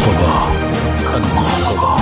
المحفظة المحفظة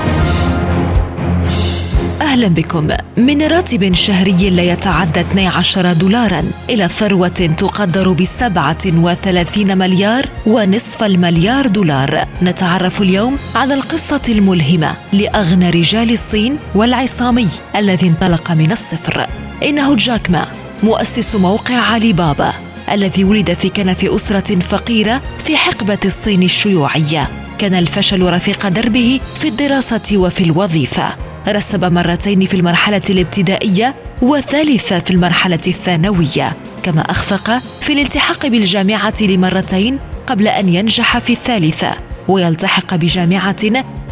أهلا بكم. من راتب شهري لا يتعدى 12 دولارا إلى ثروة تقدر ب 37 مليار ونصف المليار دولار. نتعرف اليوم على القصة الملهمة لأغنى رجال الصين والعصامي الذي انطلق من الصفر. إنه جاك ما مؤسس موقع علي بابا الذي ولد في كنف أسرة فقيرة في حقبة الصين الشيوعية. كان الفشل رفيق دربه في الدراسة وفي الوظيفة. رسب مرتين في المرحلة الابتدائية وثالثة في المرحلة الثانوية. كما أخفق في الالتحاق بالجامعة لمرتين قبل أن ينجح في الثالثة. ويلتحق بجامعة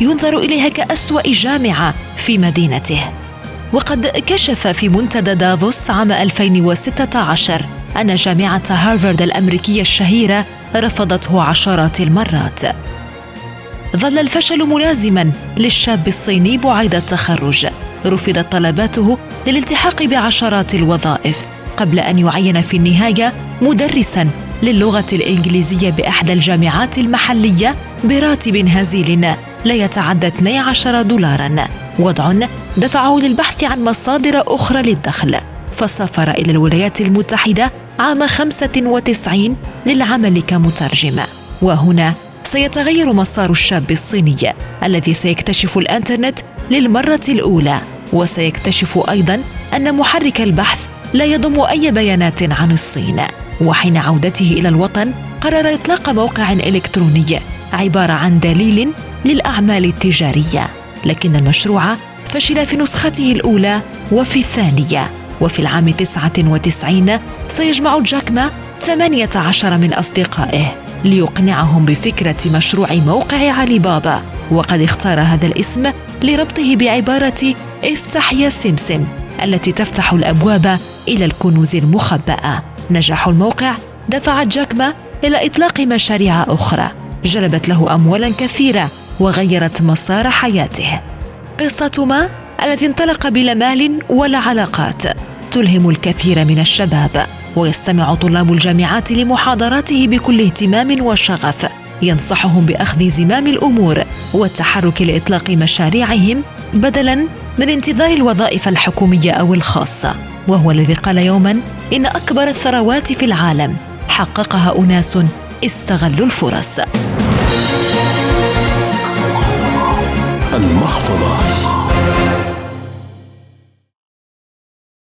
ينظر إليها كأسوأ جامعة في مدينته. وقد كشف في منتدى دافوس عام 2016 أن جامعة هارفارد الأمريكية الشهيرة رفضته عشرات المرات. ظل الفشل ملازما للشاب الصيني بعد التخرج. رفضت طلباته للالتحاق بعشرات الوظائف قبل أن يعين في النهاية مدرسا للغة الإنجليزية باحدى الجامعات المحلية براتب هزيل لا يتعدى 12 دولارا. وضع دفعه للبحث عن مصادر أخرى للدخل. فسافر إلى الولايات المتحدة عام 95 للعمل كمترجم. وهنا سيتغير مسار الشاب الصيني الذي سيكتشف الإنترنت للمرة الأولى. وسيكتشف أيضا أن محرك البحث لا يضم أي بيانات عن الصين. وحين عودته إلى الوطن قرر إطلاق موقع إلكتروني عبارة عن دليل للأعمال التجارية. لكن المشروع فشل في نسخته الأولى وفي الثانية. وفي العام 99 سيجمع جاكما 18 من أصدقائه. ليقنعهم بفكرة مشروع موقع علي بابا وقد اختار هذا الاسم لربطه بعبارة افتح يا سمسم التي تفتح الأبواب إلى الكنوز المخبأة. نجاح الموقع دفع جاكما إلى إطلاق مشاريع أخرى جلبت له أموالا كثيرة وغيرت مسار حياته. قصة ما؟ الذي انطلق بلا مال ولا علاقات تلهم الكثير من الشباب. ويستمع طلاب الجامعات لمحاضراته بكل اهتمام وشغف. ينصحهم بأخذ زمام الأمور والتحرك لإطلاق مشاريعهم بدلا من انتظار الوظائف الحكومية أو الخاصة. وهو الذي قال يوما إن أكبر الثروات في العالم حققها أناس استغلوا الفرص. المحفظة.